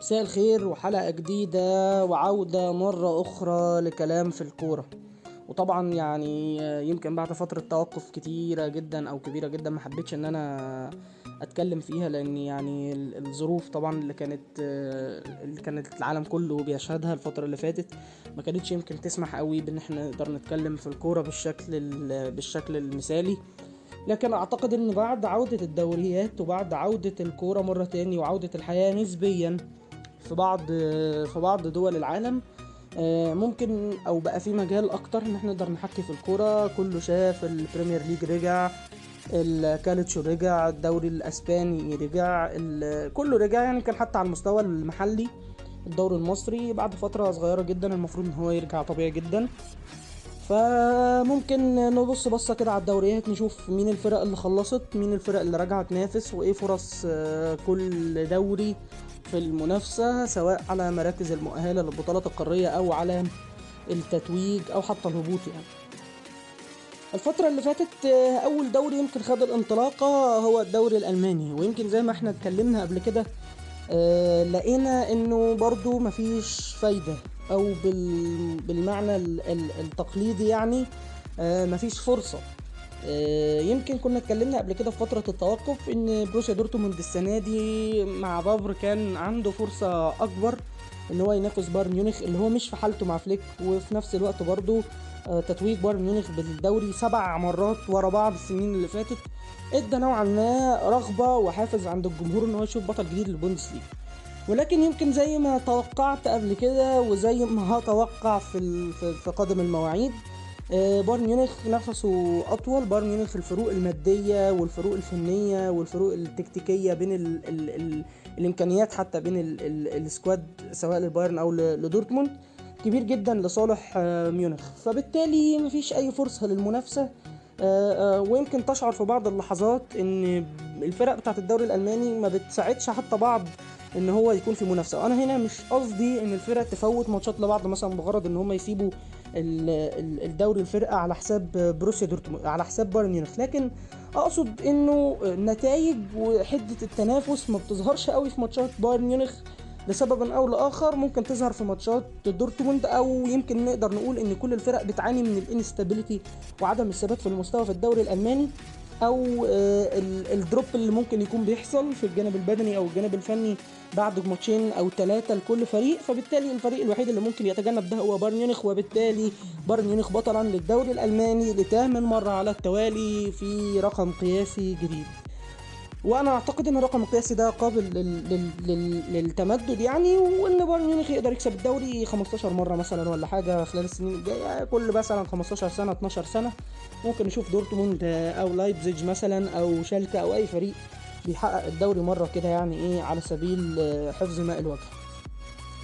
مساء الخير وحلقة جديدة وعودة مرة أخرى لكلام في الكورة. وطبعا يعني يمكن بعد فترة توقف كتيرة جدا أو كبيرة جدا ما حبيتش إن أنا أتكلم فيها لأن يعني ال- الظروف طبعا اللي كانت اللي كانت العالم كله بيشهدها الفترة اللي فاتت ما كانتش يمكن تسمح قوي بإن إحنا نقدر نتكلم في الكورة بالشكل ال- بالشكل المثالي. لكن أعتقد إن بعد عودة الدوريات وبعد عودة الكورة مرة تاني وعودة الحياة نسبيا في بعض في بعض دول العالم آه، ممكن أو بقى في مجال أكتر إن إحنا نقدر نحكي في الكورة. كله شاف البريمير ليج رجع الكالتشو رجع الدوري الأسباني رجع كله رجع يعني كان حتى على المستوى المحلي الدوري المصري بعد فترة صغيرة جدا المفروض إن هو يرجع طبيعي جدا. فممكن نبص بصة كده على الدوريات نشوف مين الفرق اللي خلصت مين الفرق اللي راجعة تنافس وإيه فرص آه، كل دوري في المنافسة سواء على مراكز المؤهلة للبطولات القارية أو على التتويج أو حتى الهبوط يعني. الفترة اللي فاتت آه، أول دوري يمكن خد الانطلاقة هو الدوري الألماني. ويمكن زي ما إحنا اتكلمنا قبل كده آه، لقينا إنه برضو مفيش فايدة بال... بالمعنى ال... ال... التقليدي يعني آه، مفيش فرصة. يمكن كنا اتكلمنا قبل كده في فترة التوقف إن بروسيا دورتموند السنة دي مع بافر كان عنده فرصة أكبر إن هو ينافس بايرن ميونخ اللي هو مش في حالته مع فليك وفي نفس الوقت برضه آه، تتويج بايرن ميونخ بالدوري سبع مرات ورا بعض السنين اللي فاتت. إدى نوعا ما رغبة وحافز عند الجمهور إن هو يشوف بطل جديد للبوندسليغا ولكن يمكن زي ما توقعت قبل كده وزي ما هتوقع في في قادم المواعيد آه، بايرن ميونخ نفسه أطول. بايرن ميونخ الفروق المادية والفروق الفنية والفروق التكتيكية بين ال ال ال الإمكانيات حتى بين ال ال ال squad سواء للبايرن أو لدورتموند كبير جدا لصالح آه، ميونخ. فبالتالي مفيش أي فرصة للمنافسة. آه، آه، ويمكن تشعر في بعض اللحظات إن الفرق بتاعت الدوري الألماني ما بتساعدش حتى بعض إن هو يكون في منافسة. وأنا هنا مش قصدي إن الفرق تفوت ماتشات لبعض مثلا بغرض إن هم يسيبوا الدوري الفرقة على حساب بروسيا دورتموند على حساب بايرن ميونخ. لكن أقصد إنه النتائج وحدة التنافس ما بتظهرش قوي في ماتشات بايرن ميونخ لسبب أو لآخر. ممكن تظهر في ماتشات دورتموند أو يمكن نقدر نقول إن كل الفرق بتعاني من ال instability وعدم الثبات في المستوى في الدوري الألماني. أو آه، ال- ال drop اللي ممكن يكون بيحصل في الجانب البدني أو الجانب الفني بعد ماتشين أو ثلاثة لكل فريق فبالتالي الفريق الوحيد اللي ممكن يتجنب ده هو بايرن ميونخ وبالتالي بايرن ميونخ بطلا للدوري الألماني لثامن مرة على التوالي في رقم قياسي جديد. وأنا أعتقد إن الرقم القياسي ده قابل لل... لل... لل... للتمدد يعني وإن بايرن ميونخ يقدر يكسب الدوري 15 مرة مثلا ولا حاجة خلال السنين الجاية كل مثلا 15 سنة 12 سنة. ممكن نشوف دورتموند أو لايبزيج مثلا أو شالكة أو أي فريق بيحقق الدوري مرة كده يعني إيه على سبيل حفظ ماء الوجه.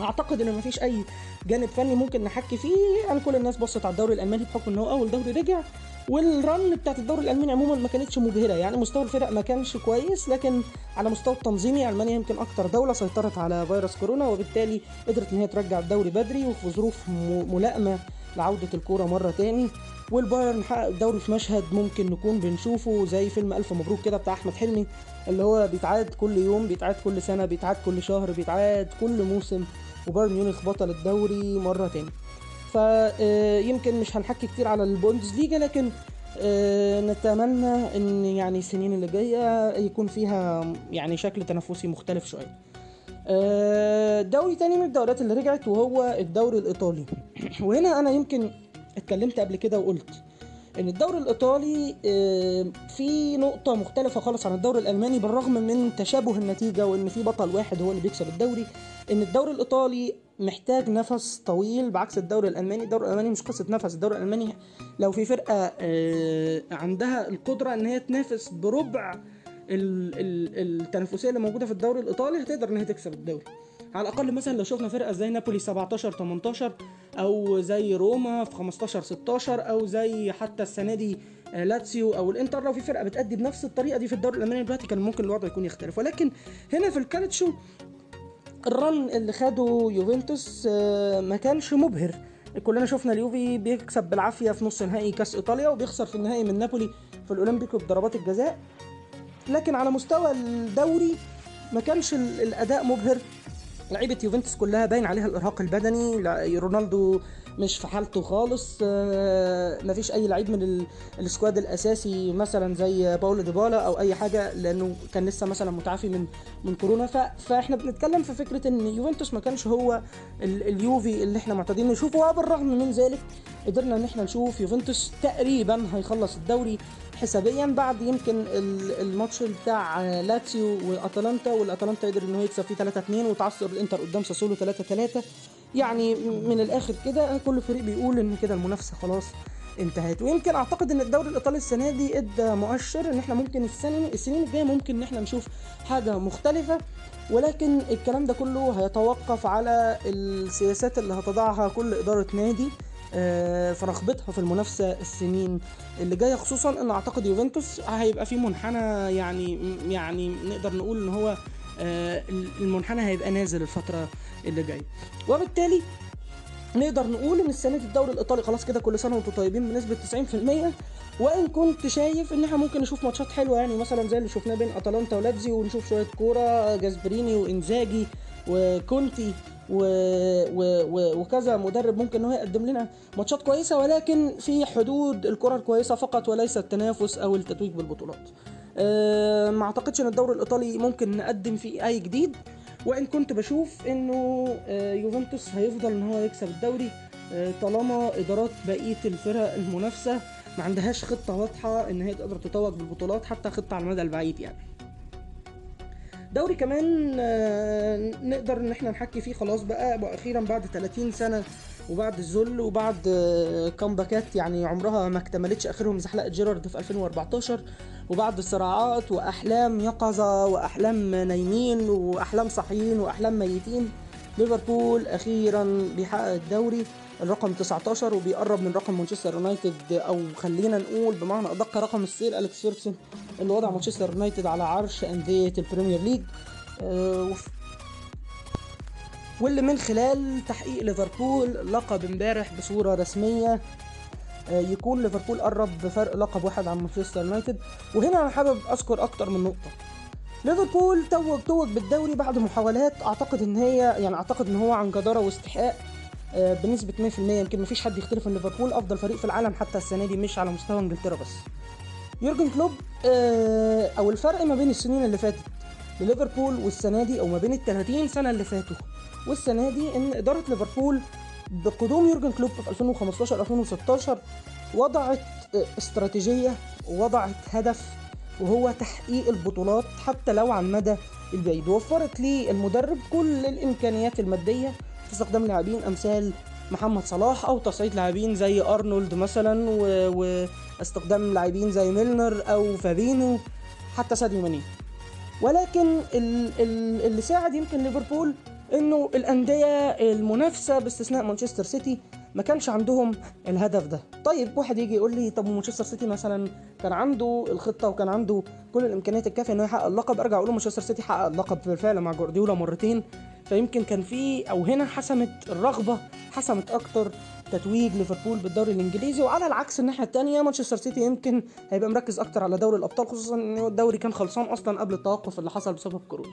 أعتقد إن مفيش أي جانب فني ممكن نحكي فيه. يعني كل الناس بصت على الدوري الألماني بحكم إن هو أول دوري رجع. والرن بتاعت الدوري الألماني عموما ما كانتش مبهرة. يعني مستوى الفرق ما كانش كويس لكن على مستوى التنظيمي ألمانيا يمكن أكتر دولة سيطرت على فيروس كورونا وبالتالي قدرت إن هي ترجع الدوري بدري وفي ظروف ملائمة لعودة الكورة مرة تاني. والبايرن حقق الدوري في مشهد ممكن نكون بنشوفه زي فيلم ألف مبروك كده بتاع أحمد حلمي اللي هو بيتعاد كل يوم بيتعاد كل سنة بيتعاد كل شهر بيتعاد كل موسم وبايرن ميونخ بطل الدوري مرة تاني. فيمكن مش هنحكي كتير على البوندسليجا لكن آه، نتمنى إن يعني السنين اللي جاية يكون فيها يعني شكل تنافسي مختلف شوية. آه، دوري تاني من الدوريات اللي رجعت وهو الدوري الإيطالي. وهنا أنا يمكن اتكلمت قبل كده وقلت إن الدوري الإيطالي آه، في نقطة مختلفة خالص عن الدوري الألماني بالرغم من تشابه النتيجة وإن في بطل واحد هو اللي بيكسب الدوري إن الدوري الإيطالي محتاج نفس طويل بعكس الدوري الألماني. الدوري الألماني مش قصة نفس. الدوري الألماني لو في فرقة آه، عندها القدرة إن هي تنافس بربع ال- ال- التنافسية اللي موجودة في الدوري الإيطالي هتقدر إن هي تكسب الدوري. على الأقل مثلا لو شفنا فرقة زي نابولي 17 18 أو زي روما في 15 16 أو زي حتى السنة دي آه، لاتسيو أو الإنتر. لو في فرقة بتأدي بنفس الطريقة دي في الدوري الألماني دلوقتي كان ممكن الوضع يكون يختلف. ولكن هنا في الكالتشو ال run اللي خده يوفنتوس آه، ما كانش مبهر. كلنا شفنا اليوفي بيكسب بالعافية في نص نهائي كأس إيطاليا وبيخسر في النهائي من نابولي في الاولمبيكو بضربات الجزاء. لكن على مستوى الدوري ما كانش ال- الأداء مبهر. لعيبة يوفنتوس كلها باين عليها الإرهاق البدني. رونالدو مش في حالته خالص آه، مفيش أي لعيب من ال- ال squad الأساسي مثلا زي باولو ديبالا أو أي حاجة لأنه كان لسه مثلا متعافي من من كورونا. فإحنا بنتكلم في فكرة إن يوفنتوس ما كانش هو ال- اليوفي اللي إحنا معتادين نشوفه. وبالرغم من ذلك قدرنا إن إحنا نشوف يوفنتوس تقريبا هيخلص الدوري حسابيا بعد يمكن ال- الماتش بتاع لاتسيو وأتلانتا والأتلانتا قدر ان هو يكسب فيه 3 2 وتعثر الإنتر قدام ساسولو 3 3 يعني من الآخر كده كل فريق بيقول إن كده المنافسة خلاص انتهت. ويمكن أعتقد إن الدوري الإيطالي السنة دي ادى مؤشر إن إحنا ممكن السنة السنين الجاية ممكن إن إحنا نشوف حاجة مختلفة. ولكن الكلام ده كله هيتوقف على السياسات اللي هتضعها كل إدارة نادي. في رغبتها في المنافسة السنين اللي جاية خصوصا إن أعتقد يوفنتوس هيبقى في منحنى يعني يعني نقدر نقول إن هو آه، المنحنى هيبقى نازل الفترة اللي جاية. وبالتالي نقدر نقول إن السنة دي الدوري الإيطالي خلاص كده كل سنة وأنتم طيبين بنسبة 90% وإن كنت شايف إن إحنا ممكن نشوف ماتشات حلوة يعني مثلا زي اللي شفناه بين أتلانتا ولاتزيو ونشوف شوية كورة جاسبريني وإنزاجي وكونتي. و... و... و... وكذا مدرب ممكن ان هو يقدم لنا ماتشات كويسة ولكن في حدود الكرة الكويسة فقط وليس التنافس أو التتويج بالبطولات. أه ما أعتقدش إن الدوري الإيطالي ممكن نقدم فيه أي جديد وإن كنت بشوف إنه آه، يوفنتوس هيفضل إن هو يكسب الدوري آه، طالما إدارات بقية الفرق المنافسة ما عندهاش خطة واضحة إن هي تقدر تتوج بالبطولات حتى خطة على المدى البعيد يعني. دوري كمان آه، نقدر إن إحنا نحكي فيه خلاص بقى وأخيرا بعد 30 سنة وبعد الذل وبعد آه، كامباكات يعني عمرها ما اكتملتش آخرهم زحلقة جيرارد في 2014 وبعد صراعات وأحلام يقظة وأحلام نايمين وأحلام صاحيين وأحلام ميتين. ليفربول أخيرا بيحقق الدوري. الرقم 19 وبيقرب من رقم مانشستر يونايتد أو خلينا نقول بمعنى أدق رقم السير أليكس فيركسون اللي وضع مانشستر يونايتد على عرش أندية البريمير ليج. آه، واللي من خلال تحقيق ليفربول لقب امبارح بصورة رسمية آه، يكون ليفربول قرب بفرق لقب واحد عن مانشستر يونايتد. وهنا أنا حابب أذكر أكتر من نقطة. ليفربول توج توج بالدوري بعد محاولات أعتقد إن هي يعني أعتقد إن هو عن جدارة واستحقاق. بنسبة 100% يمكن مفيش حد يختلف إن ليفربول أفضل فريق في العالم حتى السنة دي مش على مستوى إنجلترا بس. يورجن كلوب آه، أو الفرق ما بين السنين اللي فاتت لليفربول والسنة دي أو ما بين ال 30 سنة اللي فاتوا والسنة دي إن إدارة ليفربول بقدوم يورجن كلوب في 2015 2016 وضعت آه، استراتيجية ووضعت هدف وهو تحقيق البطولات حتى لو على المدى البعيد. وفرت للمدرب كل الإمكانيات المادية في استخدام لاعبين أمثال محمد صلاح أو تصعيد لاعبين زي أرنولد مثلا و... واستخدام لاعبين زي ميلنر أو فابينو حتى ساديو ماني. ولكن ال- ال- اللي ساعد يمكن ليفربول إنه الأندية المنافسة باستثناء مانشستر سيتي ما كانش عندهم الهدف ده. طيب واحد يجي يقول لي طب مانشستر سيتي مثلا كان عنده الخطة وكان عنده كل الإمكانيات الكافية إنه يحقق اللقب أرجع أقول مانشستر سيتي حقق اللقب بالفعل مع جوارديولا مرتين. فيمكن كان في أو هنا حسمت الرغبة حسمت أكتر تتويج ليفربول بالدوري الإنجليزي وعلى العكس الناحية الثانية مانشستر سيتي يمكن هيبقى مركز أكتر على دوري الأبطال خصوصا إن الدوري كان خلصان أصلا قبل التوقف اللي حصل بسبب كورونا.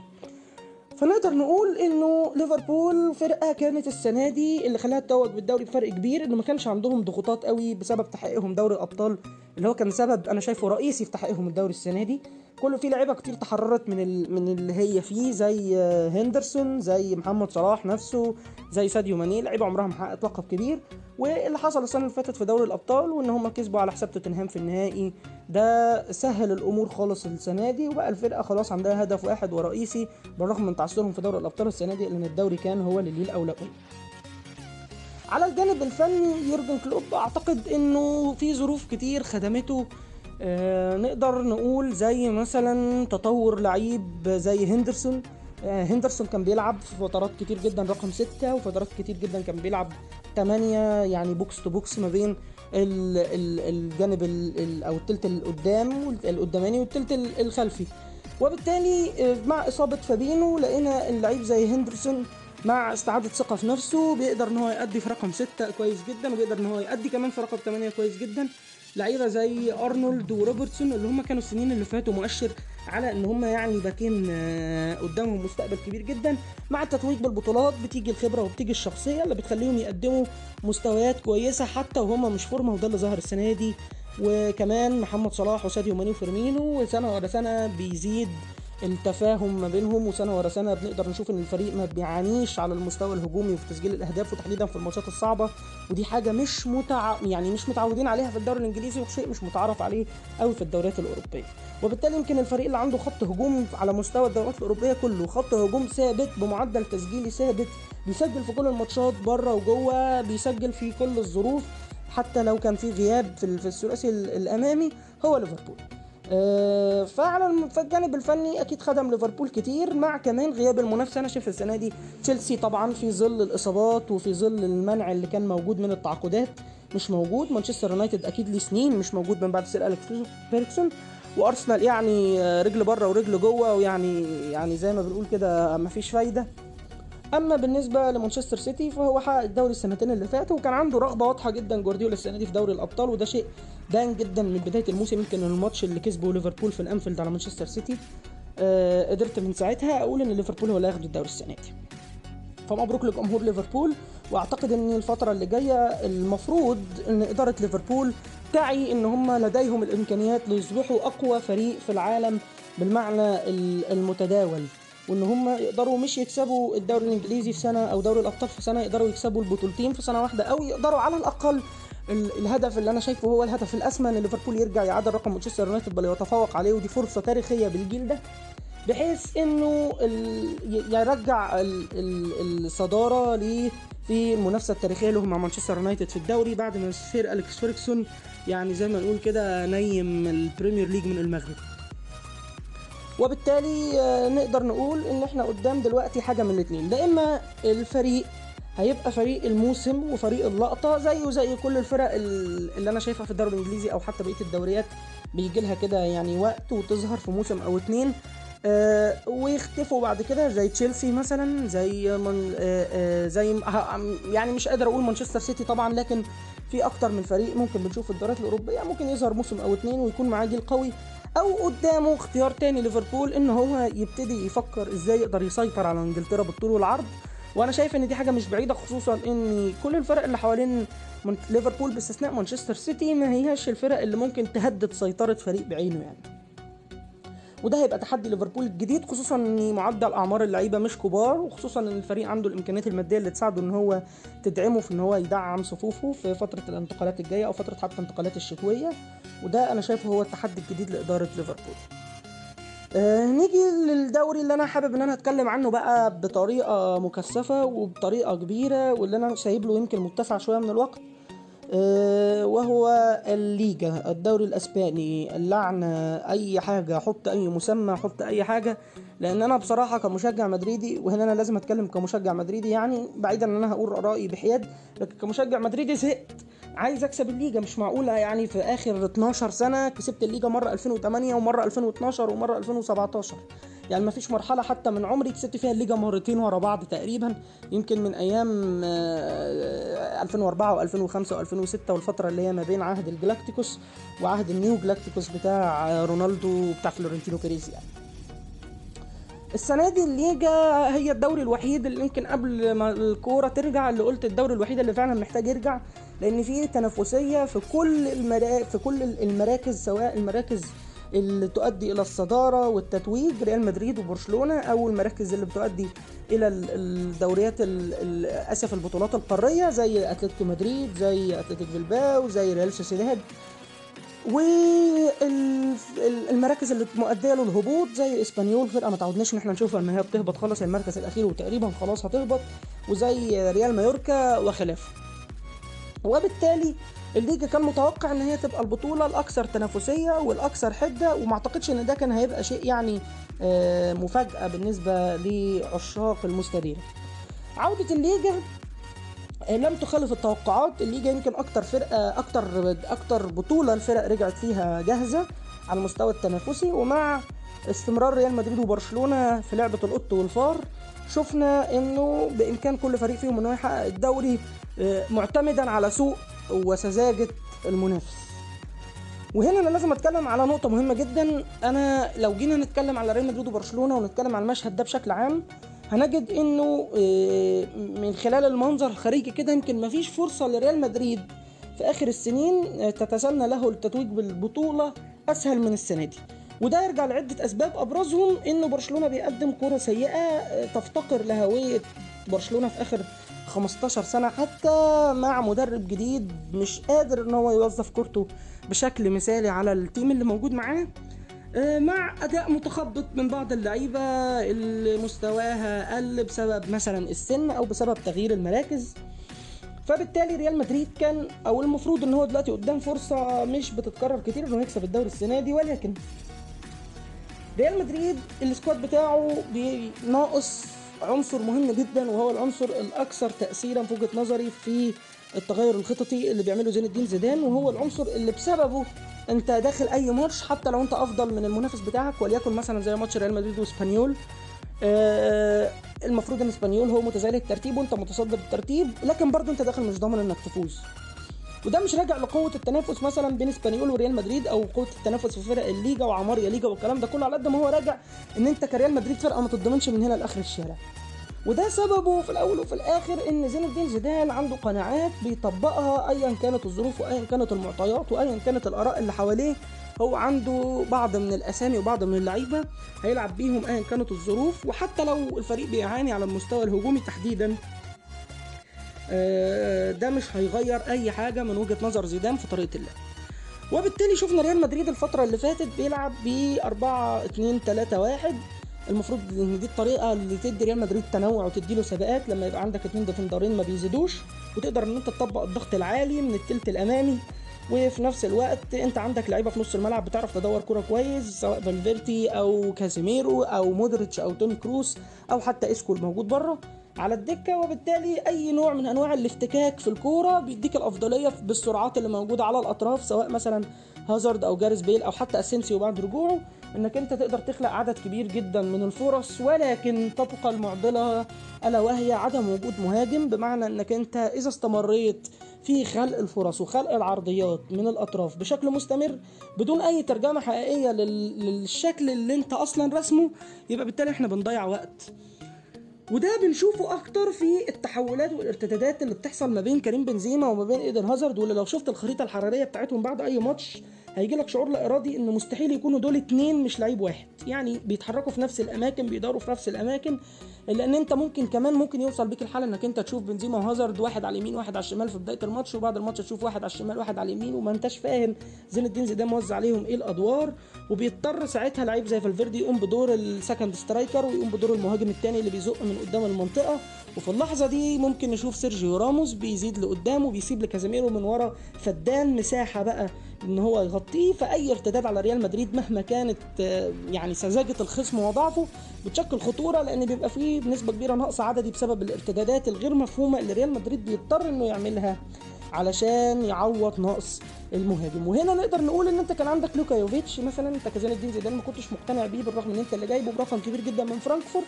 فنقدر نقول إنه ليفربول فرقة كانت السنة دي اللي خلاها تتوج بالدوري بفرق كبير إنه ما كانش عندهم ضغوطات قوي بسبب تحقيقهم دوري الأبطال اللي هو كان سبب أنا شايفه رئيسي في تحقيقهم الدوري السنة دي. كله في لعيبة كتير تحررت من ال... من اللي هي فيه زي هندرسون زي محمد صلاح نفسه زي ساديو ماني لعيبة عمرها ما حققت لقب كبير. واللي حصل السنة اللي فاتت في دوري الأبطال وإن هم كسبوا على حساب توتنهام في النهائي ده سهل الأمور خالص السنة دي وبقى الفرقة خلاص عندها هدف واحد ورئيسي بالرغم من تعثرهم في دوري الأبطال السنة دي لأن الدوري كان هو اللي ليه الاولويه على الجانب الفني يورجن كلوب أعتقد إنه في ظروف كتير خدمته. نقدر نقول زي مثلا تطور لعيب زي هندرسون. آه هندرسون كان بيلعب في فترات كتير جدا رقم ستة وفترات كتير جدا كان بيلعب تمانية يعني box to box ما بين ال ال الجانب ال ال أو التلت القدام القداماني والتلت ال- الخلفي. وبالتالي آه، مع إصابة فابينو لقينا اللعيب زي هندرسون مع استعادة ثقة في نفسه بيقدر إن هو يأدي في رقم ستة كويس جدا وبيقدر إن هو يأدي كمان في رقم ثمانية كويس جدا. لعيبة زي أرنولد وروبرتسون اللي هم كانوا السنين اللي فاتوا مؤشر على إن هم يعني باكين آه، قدامهم مستقبل كبير جدا. مع التتويج بالبطولات بتيجي الخبرة وبتيجي الشخصية اللي بتخليهم يقدموا مستويات كويسة حتى وهم مش فورمة وده اللي ظهر السنة دي. وكمان محمد صلاح وساديو ماني وفيرمينو وسنة ورا سنة بيزيد التفاهم ما بينهم وسنة ورا سنة بنقدر نشوف إن الفريق ما بيعانيش على المستوى الهجومي وفي تسجيل الأهداف وتحديدا في الماتشات الصعبة. ودي حاجة مش متع... يعني مش متعودين عليها في الدوري الإنجليزي وشيء مش متعارف عليه قوي في الدوريات الأوروبية. وبالتالي يمكن الفريق اللي عنده خط هجوم على مستوى الدوريات الأوروبية كله خط هجوم ثابت بمعدل تسجيلي ثابت بيسجل في كل الماتشات بره وجوه بيسجل في كل الظروف. حتى لو كان في غياب في الثلاثي الأمامي هو ليفربول. فعلى في الجانب الفني أكيد خدم ليفربول كتير مع كمان غياب المنافسة. أنا شايف السنة دي تشيلسي طبعا في ظل الإصابات وفي ظل المنع اللي كان موجود من التعاقدات مش موجود. مانشستر يونايتد أكيد ليه سنين مش موجود من بعد سير أليكس فيركسون وأرسنال يعني آه، رجل بره ورجل جوه ويعني يعني زي ما بنقول كده مفيش فايدة. أما بالنسبة لمانشستر سيتي فهو حقق الدوري السنتين اللي فاتوا وكان عنده رغبة واضحة جدا جوارديولا السنة دي في دوري الأبطال وده شيء بان جدا من بداية الموسم. يمكن الماتش اللي كسبه ليفربول في الأنفيلد على مانشستر سيتي آه قدرت من ساعتها أقول إن ليفربول هو اللي هياخد الدوري السنة دي. فمبروك لجمهور ليفربول وأعتقد إن الفترة اللي جاية المفروض إن إدارة ليفربول تعي إن هم لديهم الإمكانيات ليصبحوا أقوى فريق في العالم بالمعنى المتداول. وإن هم يقدروا مش يكسبوا الدوري الإنجليزي في سنة أو دوري الأبطال في سنة يقدروا يكسبوا البطولتين في سنة واحدة أو يقدروا على الأقل الهدف اللي أنا شايفه هو الهدف الاسمى ان ليفربول يرجع يعادل رقم مانشستر يونايتد بل يتفوق عليه ودي فرصة تاريخية بالجيل ده بحيث إنه يرجع الصدارة ليه في المنافسة التاريخية له مع مانشستر يونايتد في الدوري بعد ما سير أليكس فيركسون يعني زي ما نقول كده نيم البريمير ليج من المغرب. وبالتالي آه، نقدر نقول إن إحنا قدام دلوقتي حاجة من الاثنين لا إما الفريق هيبقى فريق الموسم وفريق اللقطة زيه زي كل الفرق اللي أنا شايفها في الدوري الإنجليزي أو حتى بقية الدوريات بيجي لها كده يعني وقت وتظهر في موسم أو اتنين. آه ويختفوا بعد كده زي تشيلسي مثلا زي من آه آه زي يعني مش قادر أقول مانشستر سيتي طبعا لكن في أكتر من فريق ممكن بنشوف في الدوريات الأوروبية ممكن يظهر موسم أو اتنين ويكون معاه جيل قوي. أو قدامه اختيار تاني ليفربول إن هو يبتدي يفكر إزاي يقدر يسيطر على إنجلترا بالطول والعرض. وأنا شايف إن دي حاجة مش بعيدة خصوصا إن كل الفرق اللي حوالين ليفربول باستثناء مانشستر سيتي ما هياش الفرق اللي ممكن تهدد سيطرة فريق بعينه يعني. وده هيبقى تحدي ليفربول الجديد خصوصا إن معدل أعمار اللعيبة مش كبار وخصوصا إن الفريق عنده الإمكانيات المادية اللي تساعده إن هو تدعمه في إن هو يدعم صفوفه في فترة الانتقالات الجاية أو فترة حتى الانتقالات الشتوية. وده أنا شايفه هو التحدي الجديد لإدارة ليفربول. آه نيجي للدوري اللي أنا حابب إن أنا أتكلم عنه بقى بطريقة مكثفة وبطريقة كبيرة واللي أنا سايب له يمكن متسع شوية من الوقت. وهو الليجا الدوري الأسباني اللعنه أي حاجة حط أي مسمى حط أي حاجة. لأن أنا بصراحه كمشجع مدريدي وهنا أنا لازم اتكلم كمشجع مدريدي يعني بعيدا ان أنا هقول رايي بحياد لكن كمشجع مدريدي زهقت. عايز اكسب الليجا مش معقوله يعني في اخر 12 سنه كسبت الليجا مره 2008 ومره 2012 ومره 2017 يعني ما فيش مرحله حتى من عمري كسبت فيها الليجا مرتين ورا بعض تقريبا. يمكن من أيام 2004 و2005 و2006 والفترة اللي هي ما بين عهد الجلاكتيكوس وعهد النيو جلاكتيكوس بتاع رونالدو بتاع فلورنتينو بيريز يعني. السنة دي الليجا هي الدوري الوحيد اللي يمكن قبل ما الكورة ترجع اللي قلت الدوري الوحيد اللي فعلا محتاج يرجع لأن في تنافسية في كل المراكز في كل المراكز سواء المراكز اللي تؤدي إلى الصدارة والتتويج ريال مدريد وبرشلونة أو المراكز اللي بتؤدي إلى الدوريات أسف البطولات القارية زي أتلتيكو مدريد زي اتلتيك بلباو زي ريال سوسيداد. والمراكز اللي مؤدية للهبوط زي إسبانيول فرقة ما تعودناش إن إحنا نشوفها إن هي بتهبط خلاص المركز الأخير وتقريبا خلاص هتهبط وزي ريال مايوركا وخلافه وبالتالي الليجا كان متوقع إن هي تبقى البطولة الأكثر تنافسية والأكثر حدة وما أعتقدش إن ده كان هيبقى شيء يعني آه، مفاجأة بالنسبة لعشاق المستديرة عودة الليجا لم تخالف التوقعات الليجا يمكن أكتر فرقة أكتر أكتر بطولة الفرق رجعت فيها جاهزة على المستوى التنافسي ومع استمرار ريال مدريد وبرشلونة في لعبة القط والفار شفنا إنه بإمكان كل فريق فيهم إنه يحقق الدوري آه، معتمدا على سوء وسذاجة المنافس. وهنا أنا لازم أتكلم على نقطة مهمة جدا. أنا لو جينا نتكلم على ريال مدريد وبرشلونة ونتكلم على المشهد ده بشكل عام هنجد إنه آه، من خلال المنظر الخارجي كده يمكن مفيش فرصة لريال مدريد في آخر السنين آه، تتسنى له التتويج بالبطولة أسهل من السنة دي. وده يرجع لعدة أسباب أبرزهم إنه برشلونة بيقدم كرة سيئة آه، تفتقر لهويه برشلونة في آخر 15 سنة حتى مع مدرب جديد مش قادر إن هو يوظف كورته بشكل مثالي على التيم اللي موجود معاه. مع أداء متخبط من بعض اللعيبة اللي مستواها قل بسبب مثلا السن أو بسبب تغيير المراكز. فبالتالي ريال مدريد كان أو المفروض إن هو دلوقتي قدام فرصة مش بتتكرر كتير إنه يكسب الدوري السنة دي ولكن ريال مدريد ال squad بتاعه ناقص عنصر مهم جدا وهو العنصر الأكثر تاثيرا في وجهة نظري في التغير الخططي اللي بيعمله زين الدين زيدان وهو العنصر اللي بسببه انت داخل أي ماتش حتى لو انت أفضل من المنافس بتاعك وليكن مثلا زي ماتش ريال مدريد وإسبانيول. آه، المفروض إن إسبانيول هو متذيل الترتيب وأنت متصدر الترتيب لكن برضه أنت داخل مش ضامن إنك تفوز. وده مش راجع لقوة التنافس مثلا بين إسبانيول وريال مدريد أو قوة التنافس في فرق الليجا وعمار يا ليجا والكلام ده كله على قد ما هو راجع إن أنت كريال مدريد فرقة ما تتضمنش من هنا لآخر الشارع. وده سببه في الأول وفي الآخر إن زين الدين زيدان عنده قناعات بيطبقها ايا كانت الظروف وايا كانت المعطيات وايا كانت الآراء اللي حواليه. هو عنده بعض من الأسامي وبعض من اللعيبة هيلعب بيهم ايا كانت الظروف. وحتى لو الفريق بيعاني على المستوى الهجومي تحديدا آه، ده مش هيغير أي حاجة من وجهة نظر زيدان في طريقة اللعب. وبالتالي شفنا ريال مدريد الفترة اللي فاتت بيلعب ب 4 2 3 1 المفروض إن دي الطريقة اللي تدي ريال مدريد تنوع وتدي له ثبات. لما يبقى عندك اتنين defender ين ما بيزيدوش وتقدر إن أنت تطبق الضغط العالي من التلت الأمامي وفي نفس الوقت أنت عندك لعيبة في نص الملعب بتعرف تدور كرة كويس سواء فالفيردي أو كازيميرو أو مودريتش أو توني كروس أو حتى إيسكو الموجود بره على الدكة. وبالتالي أي نوع من أنواع الافتكاك في الكورة بيديك الأفضلية بالسرعات اللي موجودة على الأطراف سواء مثلا هازارد أو جاريس بيل أو حتى أسينسيو بعد رجوعه. إنك أنت تقدر تخلق عدد كبير جدا من الفرص ولكن تبقى المعضلة ألا وهي عدم وجود مهاجم بمعنى إنك أنت إذا استمريت في خلق الفرص وخلق العرضيات من الأطراف بشكل مستمر بدون أي ترجمة حقيقية لل- للشكل اللي أنت أصلا رسمه يبقى بالتالي إحنا بنضيع وقت. وده بنشوفه أكتر في التحولات والارتدادات اللي بتحصل ما بين كريم بنزيما وما بين إيدن هازارد واللي لو شفت الخريطة الحرارية بتاعتهم بعد أي ماتش هيجي لك شعور لا إرادي إن مستحيل يكونوا دول اتنين مش لعيب واحد. يعني بيتحركوا في نفس الأماكن بيدوروا في نفس الأماكن. لأن انت ممكن كمان ممكن يوصل بيك الحال انك انت تشوف بنزيما وهازارد واحد على اليمين واحد على الشمال في بداية الماتش وبعد الماتش تشوف واحد على الشمال واحد على اليمين وما انتش فاهم زين الدين زيدان موزع عليهم إيه الادوار. وبيضطر ساعتها لعيب زي فالفيردي يقوم بدور ال second striker ويقوم بدور المهاجم الثاني اللي بيزق من قدام المنطقة. وفي اللحظة دي ممكن نشوف سيرجيو راموس بيزيد لقدام وبيسيب لكازيميرو من ورا. فدان مساحة بقى إن هو يغطيه. فأي ارتداد على ريال مدريد مهما كانت آه، يعني سذاجة الخصم وضعفه بتشكل خطورة لأن بيبقى فيه بنسبة كبيرة نقص عددي بسبب الارتدادات الغير مفهومة اللي ريال مدريد بيضطر إنه يعملها علشان يعوض نقص المهاجم. وهنا نقدر نقول إن أنت كان عندك لوكا يوفيتش مثلا أنت كزين الدين زيدان ما كنتش مقتنع بيه بالرغم إن أنت اللي جايبه برقم كبير جدا من فرانكفورت.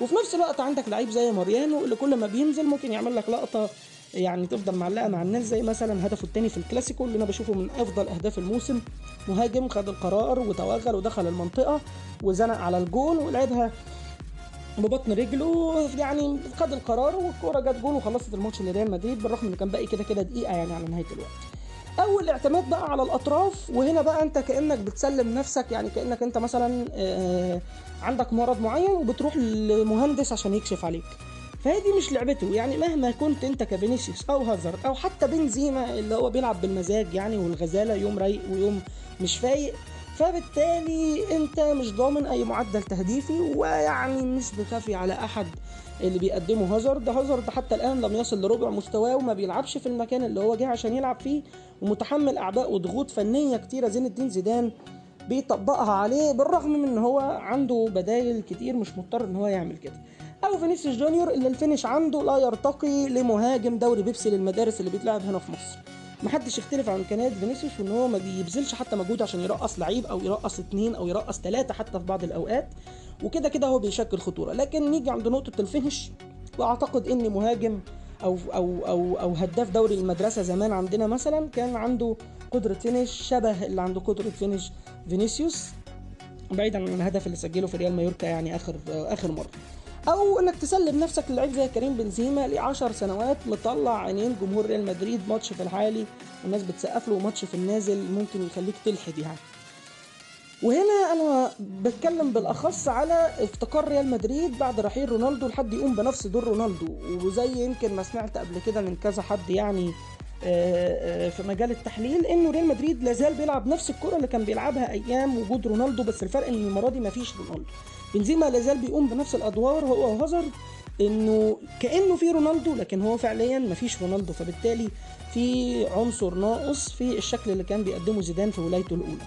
وفي نفس الوقت عندك لعيب زي ماريانو اللي كل ما بينزل ممكن يعمل لك لقطة يعني تفضل معلقة مع الناس زي مثلا هدفه الثاني في الكلاسيكو اللي أنا بشوفه من أفضل أهداف الموسم. مهاجم خد القرار وتوغل ودخل المنطقة وزنق على الجون ولعبها ببطن رجله يعني خد القرار والكورة جت جول وخلصت الماتش لريال مدريد بالرغم إن كان باقي كده كده دقيقة يعني على نهاية الوقت. أول اعتماد بقى على الأطراف وهنا بقى أنت كأنك بتسلم نفسك يعني كأنك أنت مثلا آه، عندك مرض معين وبتروح لمهندس عشان يكشف عليك. فهذه مش لعبته يعني مهما كنت أنت كفينيسيوس أو هازارد أو حتى بنزيما اللي هو بيلعب بالمزاج يعني والغزالة يوم رايق ويوم مش فايق فبالتالي انت مش ضامن اي معدل تهديفي ويعني مش بكافي على احد اللي بيقدمه هازارد. هازارد حتى الان لم يصل لربع مستواه وما بيلعبش في المكان اللي هو جه عشان يلعب فيه ومتحمل اعباء وضغوط فنية كتيرة زين الدين زيدان بيطبقها عليه بالرغم من ان هو عنده بدايل كتير مش مضطر ان هو يعمل كده. أو فينيسيوس جونيور اللي ال finish عنده لا يرتقي لمهاجم دوري بيبسي للمدارس اللي بيتلعب هنا في مصر. محدش يختلف عن امكانيات فينيسيوس وإن هو ما بيبذلش حتى مجهود عشان يرقص لعيب أو يرقص اتنين أو يرقص ثلاثة حتى في بعض الأوقات. وكده كده هو بيشكل خطورة. لكن نيجي عند نقطة ال finish وأعتقد إن مهاجم أو أو أو أو هداف دوري المدرسة زمان عندنا مثلا كان عنده قدرة finish شبه اللي عنده قدرة finish فينيسيوس بعيدا عن الهدف اللي سجله في ريال مايوركا يعني آخر آخر مرة. أو إنك تسلم نفسك للعيب زي كريم بنزيما ل 10 سنوات مطلع عينين جمهور ريال مدريد ماتش في العالي. والناس بتسقف له وماتش في النازل ممكن يخليك تلحد يعني. وهنا أنا بتكلم بالأخص على افتقار ريال مدريد بعد رحيل رونالدو لحد يقوم بنفس دور رونالدو. وزي يمكن ما سمعت قبل كده من كذا حد يعني في مجال التحليل إنه ريال مدريد لازال بيلعب نفس الكرة اللي كان بيلعبها أيام وجود رونالدو بس الفرق إن المرة دي مفيش رونالدو. بنزيما لازال بيقوم بنفس الأدوار هو وهازارد إنه كأنه في رونالدو لكن هو فعليا مفيش رونالدو. فبالتالي في عنصر ناقص في الشكل اللي كان بيقدمه زيدان في ولايته الأولى.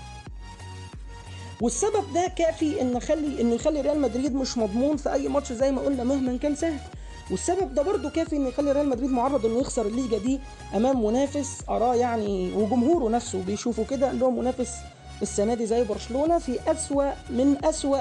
والسبب ده كافي إن يخلي إنه يخلي ريال مدريد مش مضمون في أي ماتش زي ما قلنا مهما كان سهل. والسبب ده برضه كافي إن يخلي ريال مدريد معرض إنه يخسر الليجا دي أمام منافس اراه يعني وجمهوره نفسه بيشوفوا كده اللي هو منافس السنة دي زي برشلونة في أسوأ من أسوأ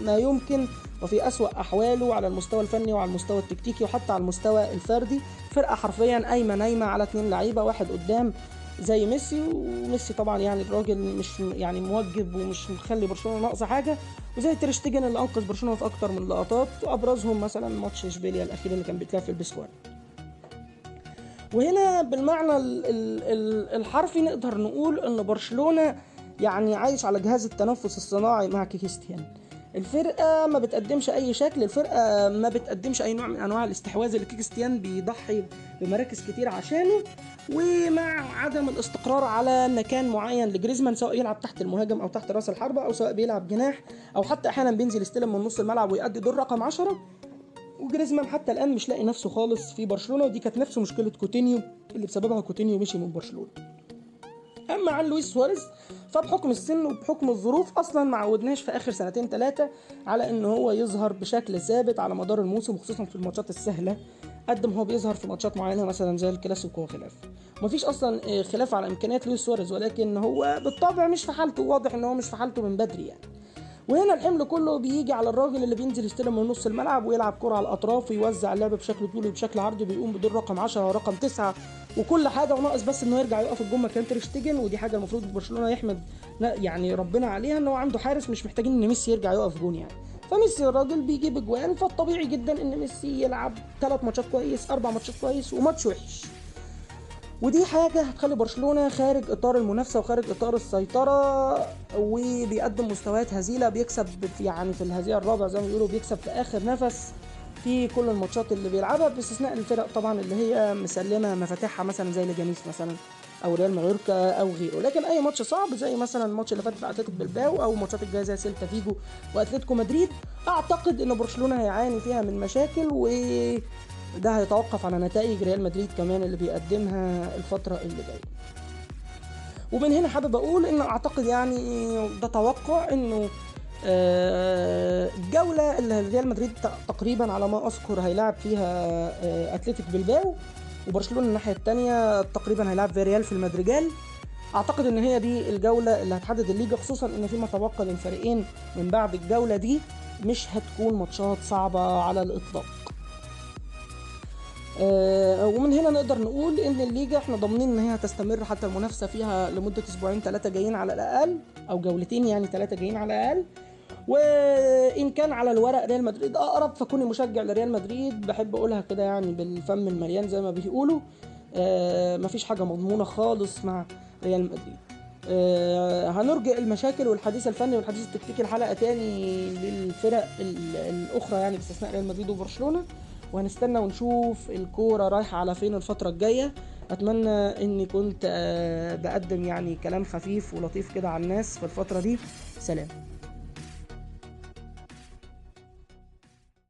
ما يمكن وفي أسوأ أحواله على المستوى الفني وعلى المستوى التكتيكي وحتى على المستوى الفردي. فرقة حرفيا قايمة نايمة على اتنين لعيبة واحد قدام زي ميسي وميسي طبعا يعني الراجل مش يعني موجب ومش مخلي برشلونة ناقصة حاجة. وزي تير شتيجن اللي أنقذ برشلونة في أكتر من لقطات وأبرزهم مثلا ماتش إشبيليا الأخير اللي كان بيتلعب في البيزخوان وهنا بالمعنى الحرفي نقدر نقول إن برشلونة يعني عايش على جهاز التنفس الصناعي مع كريستيان الفرقة ما بتقدمش أي شكل الفرقة ما بتقدمش أي نوع من أنواع الاستحواذ اللي كريستيان بيضحي بمراكز كتير عشانه ومع عدم الاستقرار على مكان معين لجريزمان سواء يلعب تحت المهاجم أو تحت رأس الحربة أو سواء بيلعب جناح أو حتى أحيانا بينزل يستلم من نص الملعب ويؤدي دور رقم 10 وجريزمان حتى الآن مش لاقي نفسه خالص في برشلونة ودي كانت نفس مشكلة كوتينيو اللي بسببها كوتينيو مشي من برشلونة. أما عن لويس سواريز فبحكم السن وبحكم الظروف أصلا ما عودناش في آخر سنتين ثلاثة على إن هو يظهر بشكل ثابت على مدار الموسم خصوصا في الماتشات السهلة قد ما هو بيظهر في ماتشات معينة مثلا زي الكلاسيكو وخلافه. مفيش أصلا آه، خلاف على إمكانيات لويس سواريز ولكن هو بالطبع مش في حالته واضح إن هو مش في حالته من بدري يعني. وهنا الحمل كله بيجي على الراجل اللي بينزل يستلم من نص الملعب ويلعب كرة على الأطراف ويوزع اللعب بشكل طولي وبشكل عرضي بيقوم بدور رقم 10 ورقم 9 وكل حاجة وناقص بس إنه يرجع يقف الجون مكان تير شتيجن ودي حاجة المفروض برشلونة يحمد يعني ربنا عليها ان هو عنده حارس مش محتاجين إن ميسي يرجع يقف جون يعني. فميسي الراجل بيجيب اجوان فالطبيعي جدا إن ميسي يلعب ثلاث ماتشات كويس أربع ماتشات كويس وماتش وحش. ودي حاجة هتخلي برشلونة خارج إطار المنافسة وخارج إطار السيطرة وبيقدم مستويات هزيلة بيكسب يعني في الهزيع الرابع زي ما بيقولوا بيكسب في آخر نفس في كل الماتشات اللي بيلعبها باستثناء الفرق طبعا اللي هي مسلمة مفاتيحها مثلا زي لجانيس مثلا أو ريال مايوركا أو غيره. لكن أي ماتش صعب زي مثلا الماتش اللي فات بتاع أتلتيكو بلباو أو ماتشات الجاية زي سيلتا فيجو وأتلتيكو مدريد أعتقد إن برشلونة هيعاني فيها من مشاكل و ده هيتوقف على نتائج ريال مدريد كمان اللي بيقدمها الفترة اللي جاية. ومن هنا حابب أقول إن أعتقد يعني ده توقع إنه الجولة اللي ريال مدريد تقريبا على ما أذكر هيلاعب فيها آه، أتلتيك بلباو وبرشلونة الناحية الثانية تقريبا هيلعب في ريال في المدريجال. أعتقد إن هي دي الجولة اللي هتحدد الليجا خصوصا إن فيما تبقى للفريقين من بعد الجولة دي مش هتكون ماتشات صعبة على الإطلاق. آه ومن هنا نقدر نقول إن الليجا إحنا ضامنين إن هي هتستمر حتى المنافسة فيها لمدة أسبوعين ثلاثة جايين على الأقل أو جولتين يعني ثلاثة جايين على الأقل. وإن كان على الورق ريال مدريد أقرب فكوني مشجع لريال مدريد بحب أقولها كده يعني بالفم المليان زي ما بيقولوا. آه مفيش حاجة مضمونة خالص مع ريال مدريد. آه هنرجع المشاكل والحديث الفني والحديث التكتيكي الحلقة تاني للفرق الأخرى يعني باستثناء ريال مدريد وبرشلونة. وهنستنى ونشوف الكورة رايحة على فين الفترة الجاية. أتمنى إني كنت آه بقدم يعني كلام خفيف ولطيف كده على الناس في الفترة دي. سلام.